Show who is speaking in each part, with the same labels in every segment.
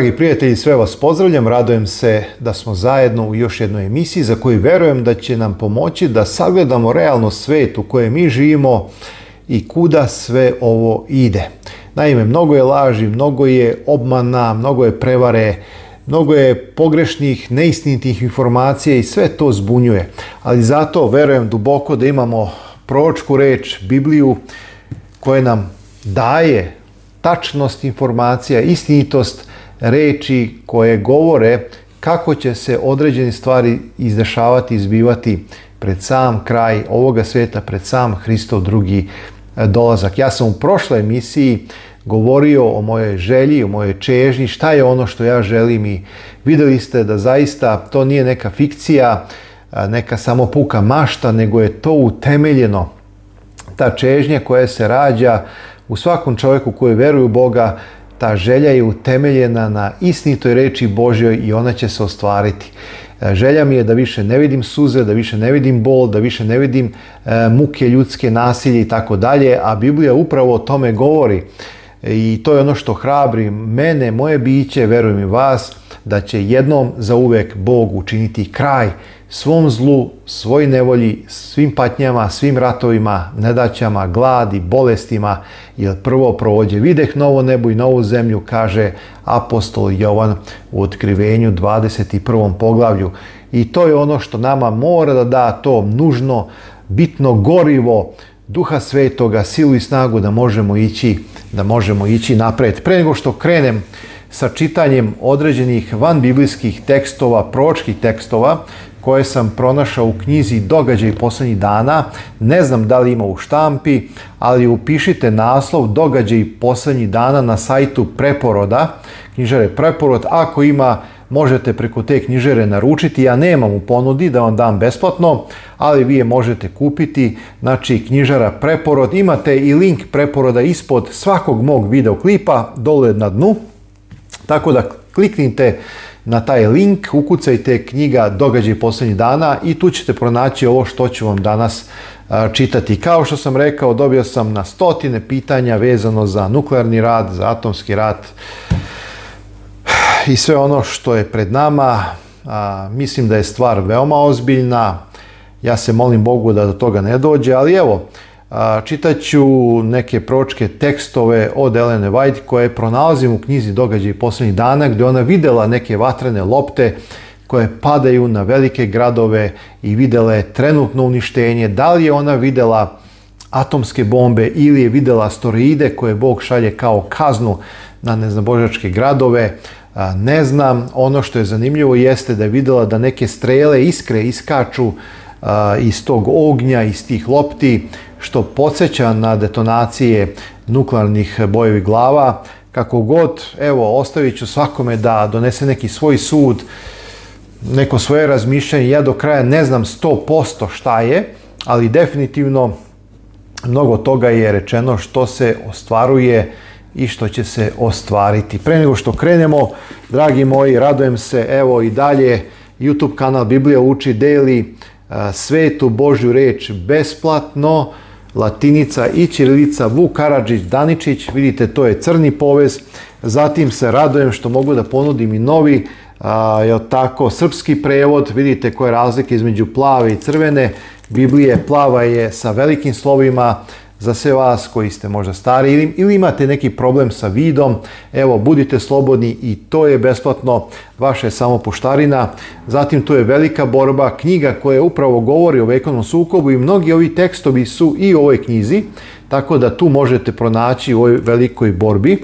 Speaker 1: Dragi prijatelji, sve vas pozdravljam, radojem se da smo zajedno u još jednoj emisiji za koju verujem da će nam pomoći da sagledamo realno svet u kojem mi živimo i kuda sve ovo ide. Naime, mnogo je laži, mnogo je obmana, mnogo je prevare, mnogo je pogrešnih, neistinitih informacija i sve to zbunjuje. Ali zato verujem duboko da imamo proročku reč, Bibliju, koja nam daje tačnost informacija, istinitost, reči koje govore kako će se određene stvari izdešavati, izbivati pred sam kraj ovoga sveta, pred sam Hristov drugi e, dolazak. Ja sam u prošloj emisiji govorio o mojoj želji, o mojoj čežnji, šta je ono što ja želim i videli ste da zaista to nije neka fikcija, e, neka samo puka mašta, nego je to utemeljeno. Ta čežnja koja se rađa u svakom čoveku koji veruje u Boga, ta želja je utemeljena na istinitoj reči Božjoj i ona će se ostvariti. E, želja mi je da više ne vidim suze, da više ne vidim bol, da više ne vidim e, muke ljudske nasilje i tako dalje, a Biblija upravo o tome govori. E, I to je ono što hrabri mene, moje biće, verujem i vas, da će jednom za uvek Bog učiniti kraj svom zlu, svoj nevolji, svim patnjama, svim ratovima, nedaćama, gladi, bolestima, jer prvo provođe videh novo nebo i novu zemlju, kaže apostol Jovan u otkrivenju 21. poglavlju. I to je ono što nama mora da da to nužno, bitno gorivo duha svetoga, silu i snagu da možemo ići, da možemo ići napred. Pre nego što krenem sa čitanjem određenih vanbiblijskih tekstova, pročkih tekstova, koje sam pronašao u knjizi Događaj poslednjih dana. Ne znam da li ima u štampi, ali upišite naslov Događaj poslednjih dana na sajtu Preporoda, knjižare Preporod. Ako ima, možete preko te knjižare naručiti. Ja nemam u ponudi da vam dam besplatno, ali vi je možete kupiti. Znači, knjižara Preporod. Imate i link Preporoda ispod svakog mog videoklipa, dole na dnu. Tako da kliknite na taj link, ukucajte knjiga Događaj poslednjih dana i tu ćete pronaći ovo što ću vam danas e, čitati. Kao što sam rekao, dobio sam na stotine pitanja vezano za nuklearni rad, za atomski rat i sve ono što je pred nama. A, mislim da je stvar veoma ozbiljna. Ja se molim Bogu da do toga ne dođe, ali evo, čitaću neke pročke tekstove od Elene White koje pronalazim u knjizi Događaj poslednjih dana gde ona videla neke vatrene lopte koje padaju na velike gradove i videla je trenutno uništenje. Da li je ona videla atomske bombe ili je videla asteroide koje Bog šalje kao kaznu na neznabožačke gradove, ne znam. Ono što je zanimljivo jeste da je videla da neke strele iskre iskaču iz tog ognja, iz tih lopti, što podsjeća na detonacije nuklearnih bojevih glava. Kako god, evo, ostavit ću svakome da donese neki svoj sud, neko svoje razmišljanje. Ja do kraja ne znam 100% šta je, ali definitivno mnogo toga je rečeno što se ostvaruje i što će se ostvariti. Pre nego što krenemo, dragi moji, radujem se, evo i dalje, YouTube kanal Biblija uči daily, svetu Božju reč besplatno, latinica i ćirilica Vuk Karadžić Daničić, vidite to je crni povez, zatim se radojem što mogu da ponudim i novi a, jel tako, srpski prevod, vidite koje razlike između plave i crvene, Biblije plava je sa velikim slovima, za sve vas koji ste možda stari ili, ili imate neki problem sa vidom, evo budite slobodni i to je besplatno, vaša je samo poštarina. Zatim tu je velika borba, knjiga koja upravo govori o vekovnom sukobu i mnogi ovi tekstovi su i u ovoj knjizi, tako da tu možete pronaći u ovoj velikoj borbi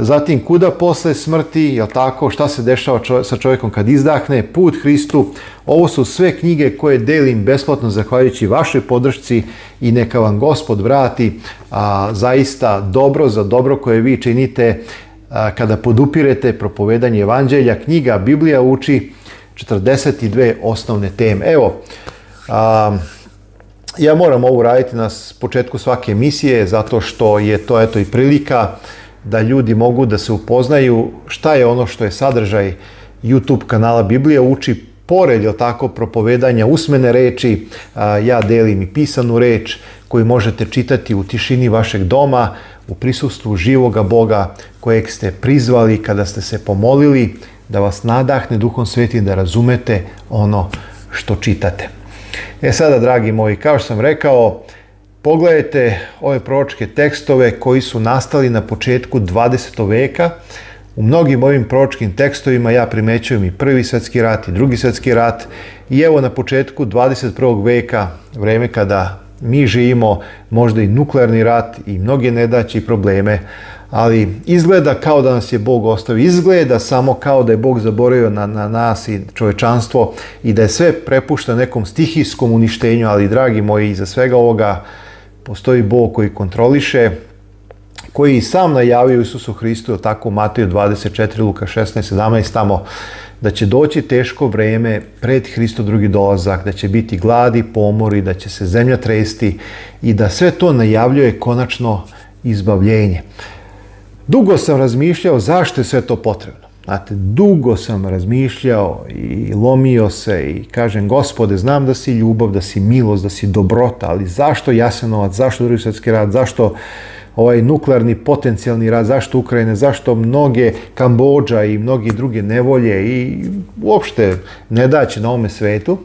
Speaker 1: zatim kuda posle smrti, jel tako, šta se dešava čo sa čovjekom kad izdahne, put Hristu. Ovo su sve knjige koje delim besplatno zahvaljujući vašoj podršci i neka vam gospod vrati a, zaista dobro za dobro koje vi činite a, kada podupirete propovedanje evanđelja. Knjiga Biblija uči 42 osnovne teme. Evo, a, ja moram ovo raditi na početku svake emisije zato što je to eto i prilika da ljudi mogu da se upoznaju šta je ono što je sadržaj YouTube kanala Biblija uči pored je tako propovedanja usmene reči, ja delim i pisanu reč koju možete čitati u tišini vašeg doma, u prisustvu živoga Boga kojeg ste prizvali kada ste se pomolili, da vas nadahne Duhom Svetim da razumete ono što čitate. E sada, dragi moji, kao što sam rekao, Pogledajte ove proročke tekstove koji su nastali na početku 20. veka. U mnogim ovim proročkim tekstovima ja primećujem i prvi svetski rat i drugi svetski rat i evo na početku 21. veka, vreme kada mi živimo možda i nuklearni rat i mnoge nedaće i probleme, ali izgleda kao da nas je Bog ostavio, izgleda samo kao da je Bog zaboravio na, na nas i čovečanstvo i da je sve prepušta nekom stihijskom uništenju, ali dragi moji, iza svega ovoga postoji Bog koji kontroliše, koji i sam najavio Isusu Hristu, tako u Mateju 24, Luka 16, 17, tamo, da će doći teško vreme pred Hristo drugi dolazak, da će biti gladi, pomori, da će se zemlja tresti i da sve to najavljuje konačno izbavljenje. Dugo sam razmišljao zašto je sve to potrebno. Znate, dugo sam razmišljao i lomio se i kažem, gospode, znam da si ljubav, da si milost, da si dobrota, ali zašto Jasenovac, zašto drugi svjetski rad, zašto ovaj nuklearni potencijalni rat, zašto Ukrajine, zašto mnoge Kambođa i mnogi druge nevolje i uopšte nedaće na ovome svetu.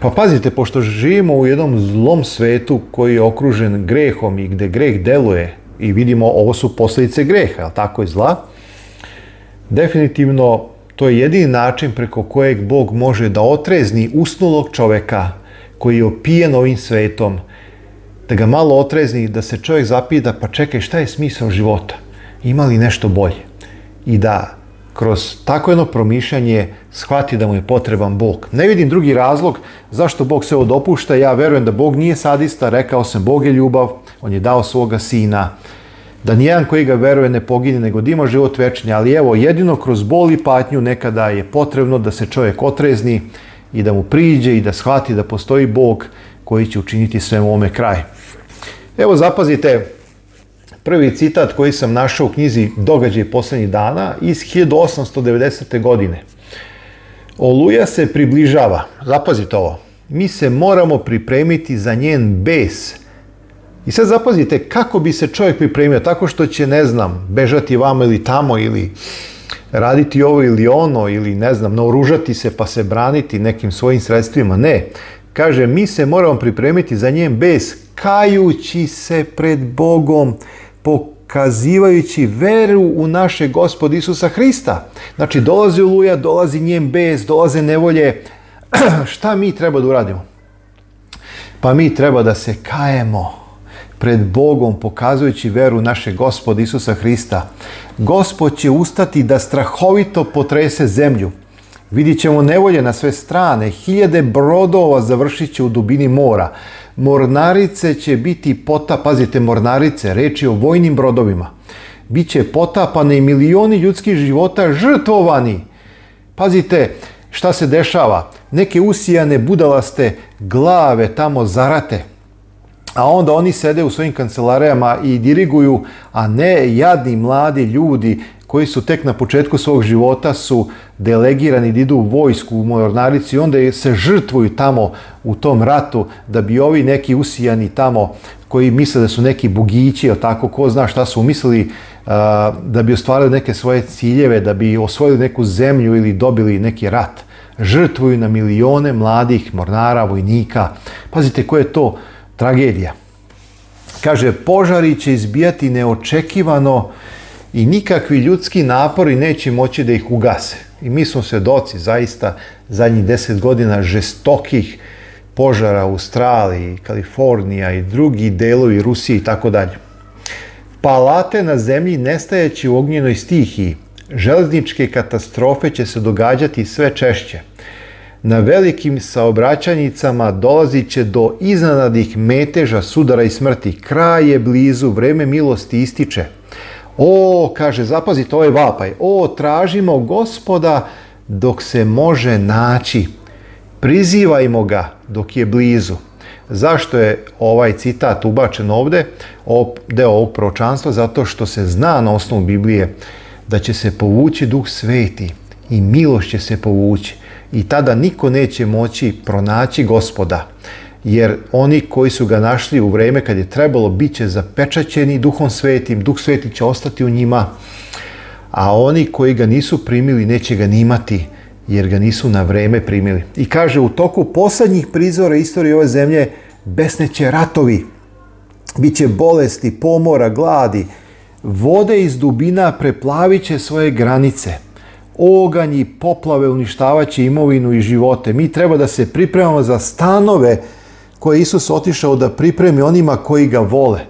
Speaker 1: Pa pazite, pošto živimo u jednom zlom svetu koji je okružen grehom i gde greh deluje, i vidimo ovo su posledice greha, jel tako i zla, Definitivno, to je jedini način preko kojeg Bog može da otrezni usnulog čoveka koji je opijen ovim svetom, da ga malo otrezni, da se čovjek zapita pa čekaj šta je smisao života, ima li nešto bolje i da kroz tako jedno promišljanje shvati da mu je potreban Bog. Ne vidim drugi razlog zašto Bog sve dopušta. ja verujem da Bog nije sadista, rekao sam Bog je ljubav, on je dao svoga sina, da nijedan koji ga veruje ne pogine, nego da ima život večni, ali evo, jedino kroz bol i patnju nekada je potrebno da se čovjek otrezni i da mu priđe i da shvati da postoji Bog koji će učiniti sve ovome kraj. Evo, zapazite, prvi citat koji sam našao u knjizi Događaj posljednjih dana iz 1890. godine. Oluja se približava. Zapazite ovo. Mi se moramo pripremiti za njen bes I sad zapazite, kako bi se čovjek pripremio tako što će, ne znam, bežati vamo ili tamo ili raditi ovo ili ono ili ne znam, naoružati se pa se braniti nekim svojim sredstvima. Ne. Kaže, mi se moramo pripremiti za njem bez kajući se pred Bogom, pokazivajući veru u naše gospod Isusa Hrista. Znači, dolazi uluja, dolazi njem bez, dolaze nevolje. Šta mi treba da uradimo? Pa mi treba da se kajemo pred Bogom pokazujući veru naše gospoda Isusa Hrista. Gospod će ustati da strahovito potrese zemlju. Vidjet ćemo nevolje na sve strane, hiljade brodova završit će u dubini mora. Mornarice će biti pota, pazite mornarice, reči o vojnim brodovima. Biće potapane i milioni ljudskih života žrtvovani. Pazite šta se dešava, neke usijane budalaste glave tamo zarate a onda oni sede u svojim kancelarijama i diriguju, a ne jadni mladi ljudi koji su tek na početku svog života su delegirani da idu u vojsku u mornaricu i onda se žrtvuju tamo u tom ratu da bi ovi neki usijani tamo koji misle da su neki bugići, ili tako, ko zna šta su umislili, uh, da bi ostvarili neke svoje ciljeve, da bi osvojili neku zemlju ili dobili neki rat. Žrtvuju na milione mladih mornara, vojnika. Pazite, ko je to Tragedija. Kaže, požari će izbijati neočekivano i nikakvi ljudski napori neće moći da ih ugase. I mi smo svedoci zaista zadnjih deset godina žestokih požara u Australiji, Kalifornija i drugi delovi Rusije i tako dalje. Palate na zemlji nestajeći u ognjenoj stihiji. Železničke katastrofe će se događati sve češće na velikim saobraćajnicama dolazit će do iznenadih meteža, sudara i smrti. Kraj je blizu, vreme milosti ističe. O, kaže, zapazite ovaj vapaj. O, tražimo gospoda dok se može naći. Prizivajmo ga dok je blizu. Zašto je ovaj citat ubačen ovdje, deo ovog proročanstva? Zato što se zna na osnovu Biblije da će se povući duh sveti i miloš će se povući i tada niko neće moći pronaći gospoda, jer oni koji su ga našli u vreme kad je trebalo, bit će zapečaćeni duhom svetim, duh sveti će ostati u njima, a oni koji ga nisu primili neće ga ni imati, jer ga nisu na vreme primili. I kaže, u toku poslednjih prizora istorije ove zemlje besneće ratovi, bit će bolesti, pomora, gladi, vode iz dubina preplavit će svoje granice – oganj i poplave uništavaće imovinu i živote. Mi treba da se pripremamo za stanove koje Isus otišao da pripremi onima koji ga vole.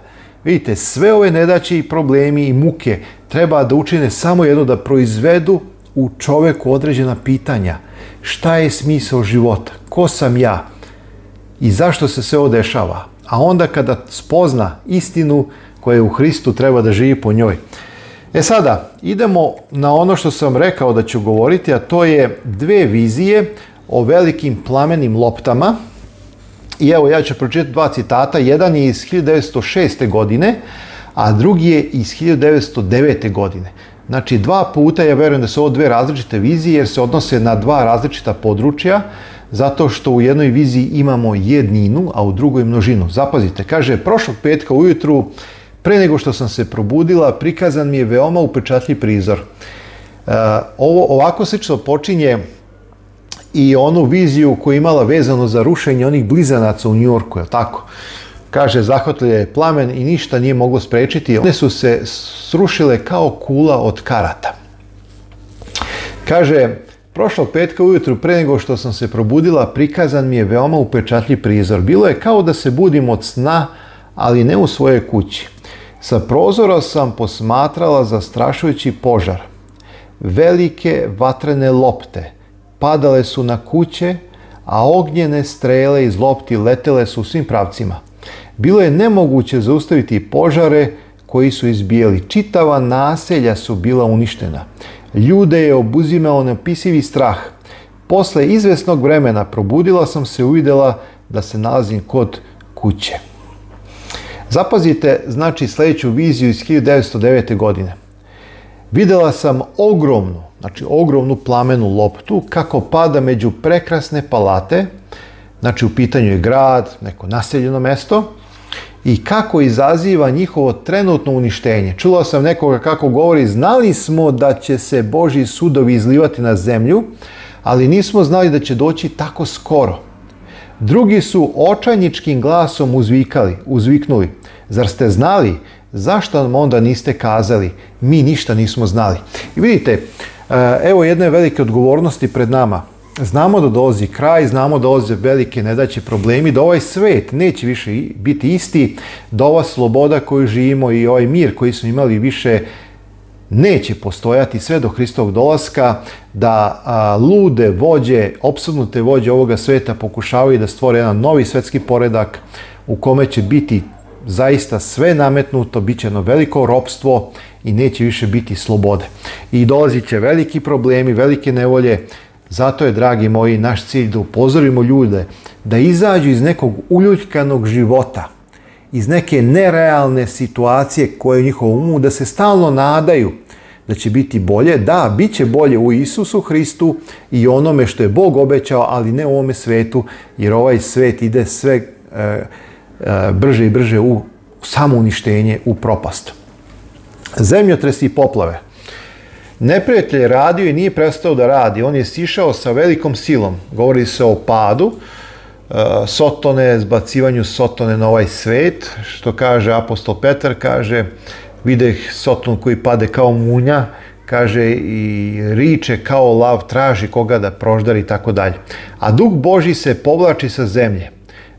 Speaker 1: Vidite, sve ove nedaće i problemi i muke treba da učine samo jedno da proizvedu u čoveku određena pitanja. Šta je smisao života? Ko sam ja? I zašto se sve odešava? A onda kada spozna istinu koja je u Hristu treba da živi po njoj, E sada, idemo na ono što sam rekao da ću govoriti, a to je dve vizije o velikim plamenim loptama. I evo ja ću pročitati dva citata, jedan je iz 1906. godine, a drugi je iz 1909. godine. Znači dva puta, ja verujem da su ovo dve različite vizije jer se odnose na dva različita područja, zato što u jednoj viziji imamo jedninu, a u drugoj množinu. Zapazite, kaže, prošlog petka ujutru Pre nego što sam se probudila, prikazan mi je veoma upečatljiv prizor. E, ovo ovako slično počinje i onu viziju koju je imala vezano za rušenje onih blizanaca u Njorku, je tako? Kaže, zahvatio je plamen i ništa nije moglo sprečiti. One su se srušile kao kula od karata. Kaže, prošlog petka ujutru pre nego što sam se probudila, prikazan mi je veoma upečatljiv prizor. Bilo je kao da se budim od sna, ali ne u svojoj kući. Sa prozora sam posmatrala zastrašujući požar. Velike vatrene lopte padale su na kuće, a ognjene strele iz lopti letele su u svim pravcima. Bilo je nemoguće zaustaviti požare koji su izbijeli. Čitava naselja su bila uništena. Ljude je obuzimao nepisivi strah. Posle izvesnog vremena probudila sam se i uvidela da se nalazim kod kuće. Zapazite, znači, sledeću viziju iz 1909. godine. Videla sam ogromnu, znači ogromnu plamenu loptu kako pada među prekrasne palate, znači u pitanju je grad, neko naseljeno mesto, i kako izaziva njihovo trenutno uništenje. Čula sam nekoga kako govori, znali smo da će se Boži sudovi izlivati na zemlju, ali nismo znali da će doći tako skoro. Drugi su očajničkim glasom uzvikali, uzviknuli. Zar ste znali? Zašto nam onda niste kazali? Mi ništa nismo znali. I vidite, e, evo jedne velike odgovornosti pred nama. Znamo da dolazi kraj, znamo da dolaze velike nedaće problemi, da ovaj svet neće više biti isti, da ova sloboda koju živimo i ovaj mir koji smo imali više neće postojati sve do Hristovog dolaska, da a, lude vođe, opsudnute vođe ovoga sveta pokušavaju da stvore jedan novi svetski poredak u kome će biti zaista sve nametnuto, bit će jedno veliko ropstvo i neće više biti slobode. I dolazit će veliki problemi, velike nevolje, zato je, dragi moji, naš cilj da upozorimo ljude da izađu iz nekog uljuljkanog života – iz neke nerealne situacije koje je u njihovom umu, da se stalno nadaju da će biti bolje. Da, bit će bolje u Isusu Hristu i onome što je Bog obećao, ali ne u ovome svetu, jer ovaj svet ide sve e, e, brže i brže u samouništenje, u propast. Zemljotresi i poplave. Neprijatelj je radio i nije prestao da radi. On je sišao sa velikom silom. Govori se o padu, Eh, Sotone, zbacivanju Sotone na ovaj svet, što kaže apostol Petar, kaže vide Soton koji pade kao munja, kaže i riče kao lav, traži koga da proždari i tako dalje. A duh Boži se povlači sa zemlje.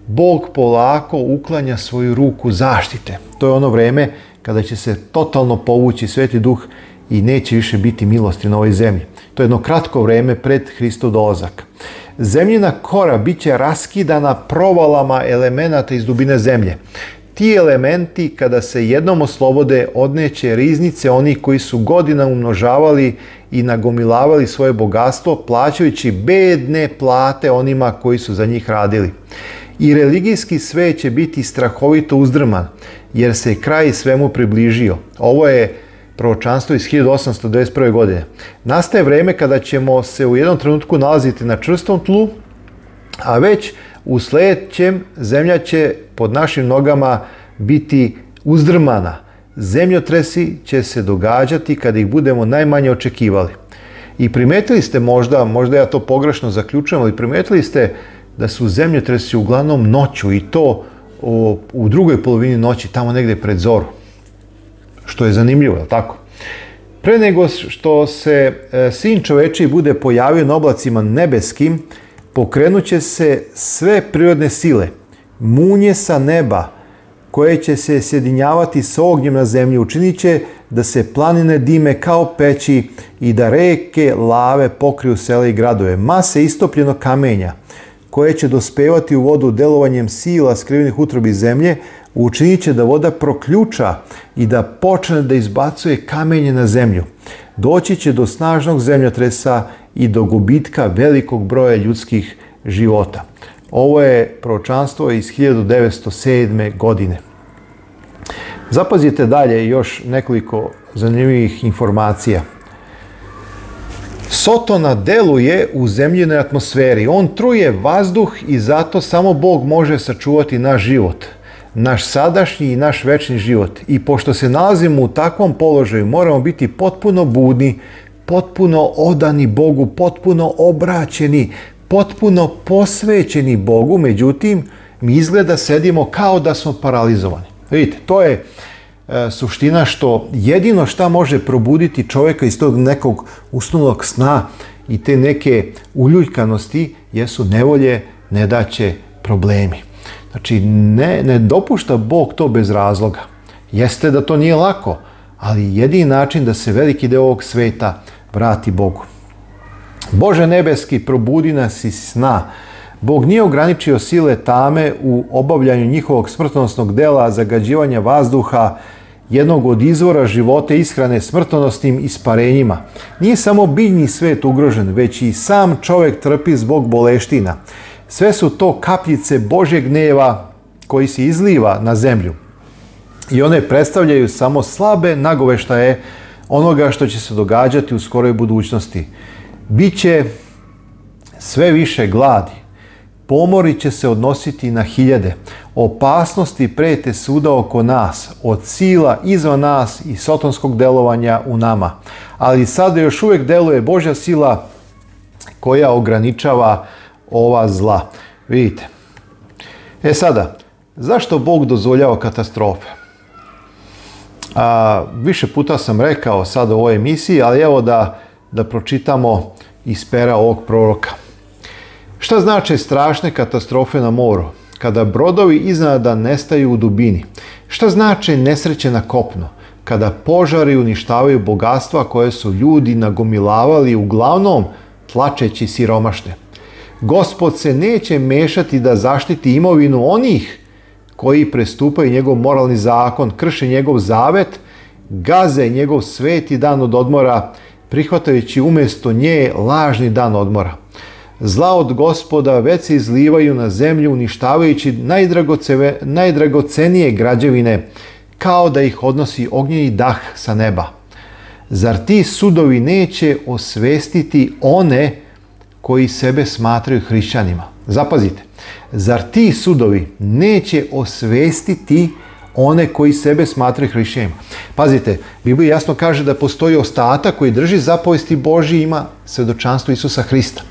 Speaker 1: Bog polako uklanja svoju ruku zaštite. To je ono vreme kada će se totalno povući sveti duh i neće više biti milosti na ovoj zemlji. To je jedno kratko vreme pred Hristov dolazak. Zemljina kora bit će raskidana provalama elemenata iz dubine zemlje. Ti elementi, kada se jednom oslobode, odneće riznice onih koji su godina umnožavali i nagomilavali svoje bogatstvo, plaćajući bedne plate onima koji su za njih radili. I religijski sve će biti strahovito uzdrman, jer se kraj svemu približio. Ovo je proročanstvo iz 1891. godine. Nastaje vreme kada ćemo se u jednom trenutku nalaziti na čvrstom tlu, a već u sledećem zemlja će pod našim nogama biti uzdrmana. Zemljotresi će se događati kada ih budemo najmanje očekivali. I primetili ste možda, možda ja to pogrešno zaključujem, ali primetili ste da su zemljotresi uglavnom noću i to u drugoj polovini noći, tamo negde pred zoru što je zanimljivo, je tako? Pre nego što se e, sin čoveči bude pojavio na oblacima nebeskim, pokrenuće se sve prirodne sile, munje sa neba, koje će se sjedinjavati sa ognjem na zemlji, učinit će da se planine dime kao peći i da reke lave pokriju sele i gradove. Mase istopljeno kamenja koje će dospevati u vodu delovanjem sila skrivenih utrobi zemlje, učinit će da voda proključa i da počne da izbacuje kamenje na zemlju. Doći će do snažnog zemljotresa i do gubitka velikog broja ljudskih života. Ovo je proročanstvo iz 1907. godine. Zapazite dalje još nekoliko zanimljivih informacija. Sotona deluje u zemljinoj atmosferi. On truje vazduh i zato samo Bog može sačuvati naš život – naš sadašnji i naš večni život. I pošto se nalazimo u takvom položaju, moramo biti potpuno budni, potpuno odani Bogu, potpuno obraćeni, potpuno posvećeni Bogu, međutim, mi izgleda sedimo kao da smo paralizovani. Vidite, to je e, suština što jedino šta može probuditi čoveka iz tog nekog usnulog sna i te neke uljuljkanosti jesu nevolje, nedaće, problemi. Znači, ne, ne dopušta Bog to bez razloga. Jeste da to nije lako, ali jedini način da se veliki deo ovog sveta vrati Bogu. Bože nebeski, probudi nas iz sna. Bog nije ograničio sile tame u obavljanju njihovog smrtonosnog dela, zagađivanja vazduha, jednog od izvora života ishrane smrtonosnim isparenjima. Nije samo biljni svet ugrožen, već i sam čovek trpi zbog boleština. Sve su to kapljice Božeg gneva koji se izliva na zemlju. I one predstavljaju samo slabe nagoveštaje onoga što će se događati u skoroj budućnosti. Biće sve više gladi. Pomori će se odnositi na hiljade. Opasnosti prete suda oko nas, od sila izvan nas i sotonskog delovanja u nama. Ali sada još uvek deluje Božja sila koja ograničava ova zla. Vidite. E sada, zašto Bog dozvoljava katastrofe? A, više puta sam rekao sad u ovoj emisiji, ali evo da, da pročitamo iz pera ovog proroka. Šta znače strašne katastrofe na moru? Kada brodovi iznada nestaju u dubini. Šta znači nesreće na kopnu? Kada požari uništavaju bogatstva koje su ljudi nagomilavali uglavnom tlačeći siromašne. Gospod se neće mešati da zaštiti imovinu onih koji prestupaju njegov moralni zakon, krše njegov zavet, gaze njegov sveti dan od odmora, prihvatajući umesto nje lažni dan odmora. Zla od gospoda već se izlivaju na zemlju uništavajući najdragocenije građevine, kao da ih odnosi ognjeni dah sa neba. Zar ti sudovi neće osvestiti one koji sebe smatraju hrišćanima. Zapazite, zar ti sudovi neće osvestiti one koji sebe smatraju hrišćanima? Pazite, Biblija jasno kaže da postoji ostatak koji drži zapovesti Boži ima svedočanstvo Isusa Hrista.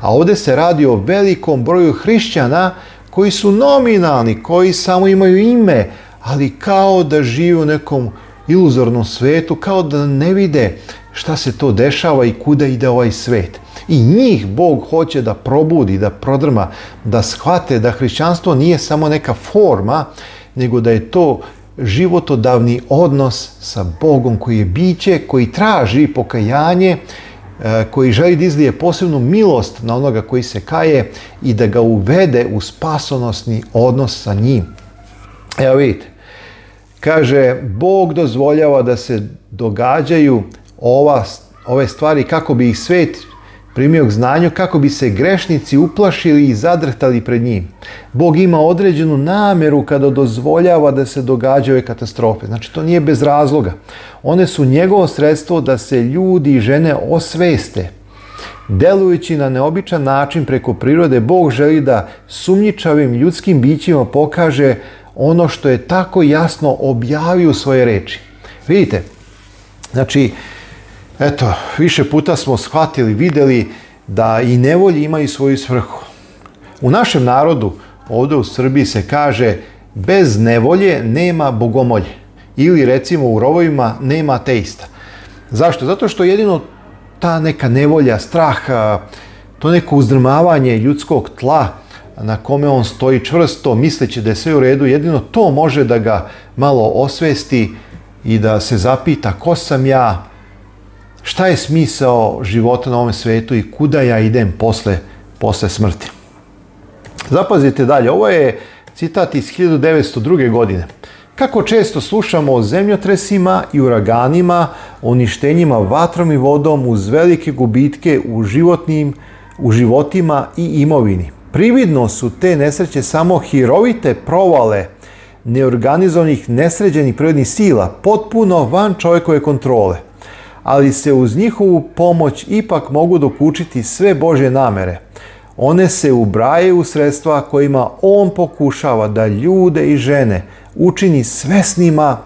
Speaker 1: A ovde se radi o velikom broju hrišćana koji su nominalni, koji samo imaju ime, ali kao da žive u nekom iluzornom svetu, kao da ne vide šta se to dešava i kuda ide ovaj svet i njih Bog hoće da probudi, da prodrma, da shvate da hrišćanstvo nije samo neka forma, nego da je to životodavni odnos sa Bogom koji je biće, koji traži pokajanje, e, koji želi da izlije posebnu milost na onoga koji se kaje i da ga uvede u spasonosni odnos sa njim. Evo vidite, kaže, Bog dozvoljava da se događaju ova, ove stvari kako bi ih svet primio k znanju kako bi se grešnici uplašili i zadrhtali pred njim. Bog ima određenu nameru kada dozvoljava da se događaju katastrofe. Znači to nije bez razloga. One su njegovo sredstvo da se ljudi i žene osveste. Delujući na neobičan način preko prirode, Bog želi da sumnjičavim ljudskim bićima pokaže ono što je tako jasno objavio u svoje reči. Vidite, znači, Eto, više puta smo shvatili, videli da i nevolji imaju svoju svrhu. U našem narodu, ovde u Srbiji se kaže bez nevolje nema bogomolje. Ili recimo u rovovima nema ateista. Zašto? Zato što jedino ta neka nevolja, strah, to neko uzdrmavanje ljudskog tla na kome on stoji čvrsto, misleći da je sve u redu, jedino to može da ga malo osvesti i da se zapita ko sam ja, šta je smisao života na ovom svetu i kuda ja idem posle, posle smrti. Zapazite dalje, ovo je citat iz 1902. godine. Kako često slušamo o zemljotresima i uraganima, o ništenjima vatrom i vodom uz velike gubitke u životnim, u životima i imovini. Prividno su te nesreće samo hirovite provale neorganizovanih nesređenih prirodnih sila, potpuno van čovjekove kontrole – ali se uz njihovu pomoć ipak mogu dokučiti sve Božje namere. One se ubrajaju u sredstva kojima on pokušava da ljude i žene učini svesnima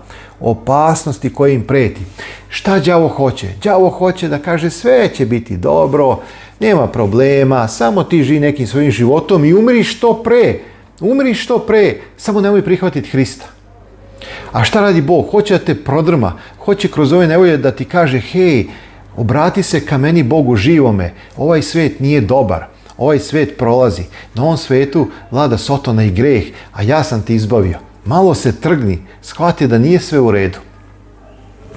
Speaker 1: opasnosti koje im preti. Šta đavo hoće? Đavo hoće da kaže sve će biti dobro, nema problema, samo ti živi nekim svojim životom i umri što pre. Umri što pre, samo nemoj prihvatiti Hrista. A šta radi Bog? Hoće da te prodrma, hoće kroz ove nevolje da ti kaže, hej, obrati se ka meni Bogu živome, ovaj svet nije dobar, ovaj svet prolazi, na ovom svetu vlada sotona i greh, a ja sam te izbavio. Malo se trgni, shvati da nije sve u redu.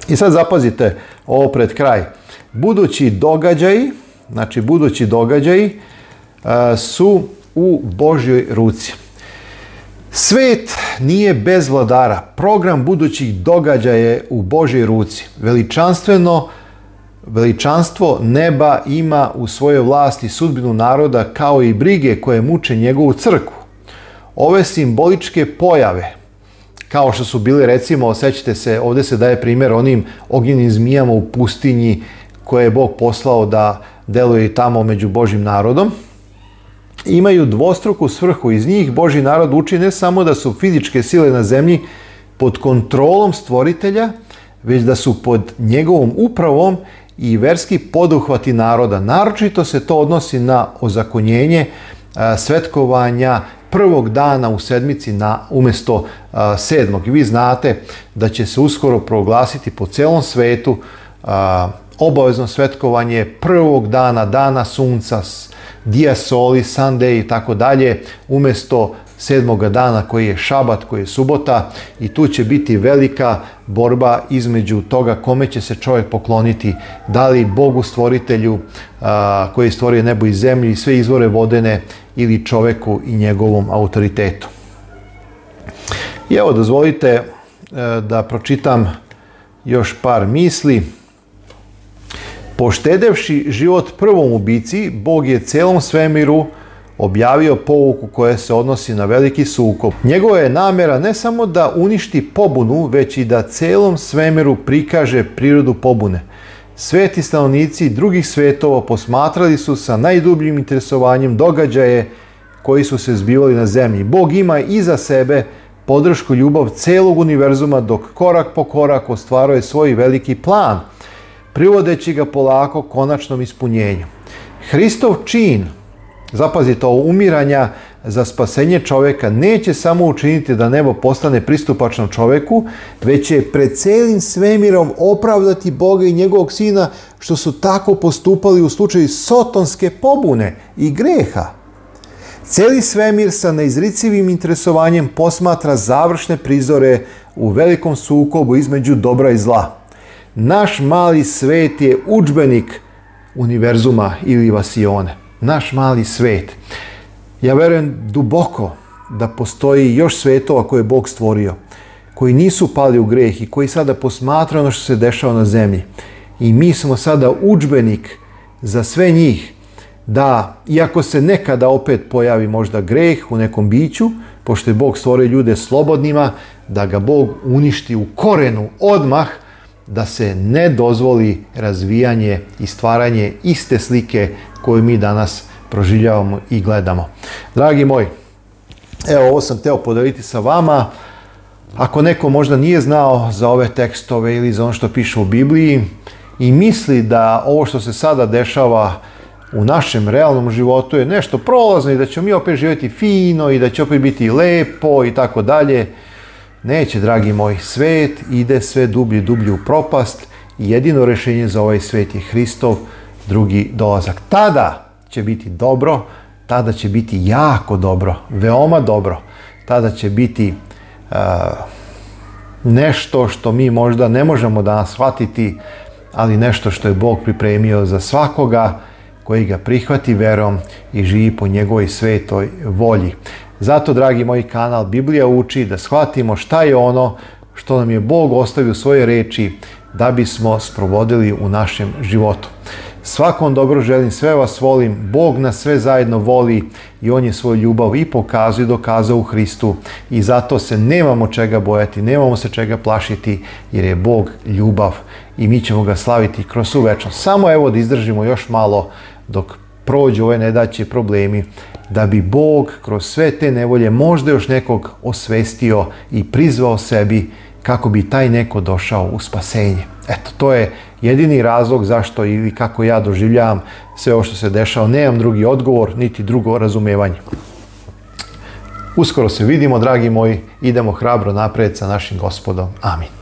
Speaker 1: I sad zapazite ovo pred kraj. Budući događaji, znači budući događaji, su u Božjoj ruci. Svet nije bez vladara. Program budućih događaja je u Božoj ruci. Veličanstveno Veličanstvo neba ima u svojoj vlasti sudbinu naroda kao i brige koje muče njegovu crkvu. Ove simboličke pojave, kao što su bili recimo, osjećate se, ovde se daje primjer onim ognjenim zmijama u pustinji koje je Bog poslao da deluje tamo među Božim narodom, imaju dvostruku svrhu. Iz njih Boži narod uči ne samo da su fizičke sile na zemlji pod kontrolom stvoritelja, već da su pod njegovom upravom i verski poduhvati naroda. Naročito se to odnosi na ozakonjenje a, svetkovanja prvog dana u sedmici na umesto a, sedmog. vi znate da će se uskoro proglasiti po celom svetu a, obavezno svetkovanje prvog dana, dana sunca, dia soli, sunday i tako dalje, umesto sedmoga dana koji je šabat, koji je subota i tu će biti velika borba između toga kome će se čovjek pokloniti, da li Bogu stvoritelju a, koji je stvorio nebo i zemlju i sve izvore vodene ili čoveku i njegovom autoritetu. I evo, dozvolite e, da pročitam još par misli. Poštedevši život prvom ubici, Bog je celom svemiru objavio pouku koja se odnosi na veliki sukob. Njegova je namera ne samo da uništi pobunu, već i da celom svemiru prikaže prirodu pobune. Sveti stanovnici drugih svetova posmatrali su sa najdubljim interesovanjem događaje koji su se zbivali na zemlji. Bog ima iza sebe podršku ljubav celog univerzuma dok korak po korak ostvaruje svoj veliki plan – privodeći ga polako konačnom ispunjenju. Hristov čin, zapazite ovo, umiranja za spasenje čoveka, neće samo učiniti da nebo postane pristupačno čoveku, već će pred celim svemirom opravdati Boga i njegovog sina što su tako postupali u slučaju sotonske pobune i greha. Celi svemir sa neizricivim interesovanjem posmatra završne prizore u velikom sukobu između dobra i zla. Naš mali svet je učbenik univerzuma ili vasione. Naš mali svet. Ja verujem duboko da postoji još svetova koje je Bog stvorio, koji nisu pali u greh i koji sada posmatraju ono što se dešava na zemlji. I mi smo sada učbenik za sve njih da, iako se nekada opet pojavi možda greh u nekom biću, pošto je Bog stvorio ljude slobodnima, da ga Bog uništi u korenu odmah, da se ne dozvoli razvijanje i stvaranje iste slike koju mi danas proživljavamo i gledamo. Dragi moji, evo ovo sam teo podeliti sa vama. Ako neko možda nije znao za ove tekstove ili za ono što piše u Bibliji i misli da ovo što se sada dešava u našem realnom životu je nešto prolazno i da ćemo mi opet živjeti fino i da će opet biti lepo i tako dalje, Neće, dragi moji, svet ide sve dublje, dublje u propast i jedino rešenje za ovaj svet je Hristov drugi dolazak. Tada će biti dobro, tada će biti jako dobro, veoma dobro. Tada će biti uh, nešto što mi možda ne možemo danas shvatiti, ali nešto što je Bog pripremio za svakoga koji ga prihvati verom i živi po njegovoj svetoj volji. Zato, dragi moji, kanal Biblija uči da shvatimo šta je ono što nam je Bog ostavio u svoje reči da bismo sprovodili u našem životu. Svakom dobro želim, sve vas volim, Bog nas sve zajedno voli i On je svoju ljubav i pokazao i dokazao u Hristu i zato se nemamo čega bojati, nemamo se čega plašiti jer je Bog ljubav i mi ćemo ga slaviti kroz svu Samo evo da izdržimo još malo dok prođu ove nedaće problemi, da bi Bog kroz sve te nevolje možda još nekog osvestio i prizvao sebi kako bi taj neko došao u spasenje. Eto, to je jedini razlog zašto ili kako ja doživljavam sve ovo što se dešava. Nemam drugi odgovor, niti drugo razumevanje. Uskoro se vidimo, dragi moji, idemo hrabro napred sa našim gospodom. Amin.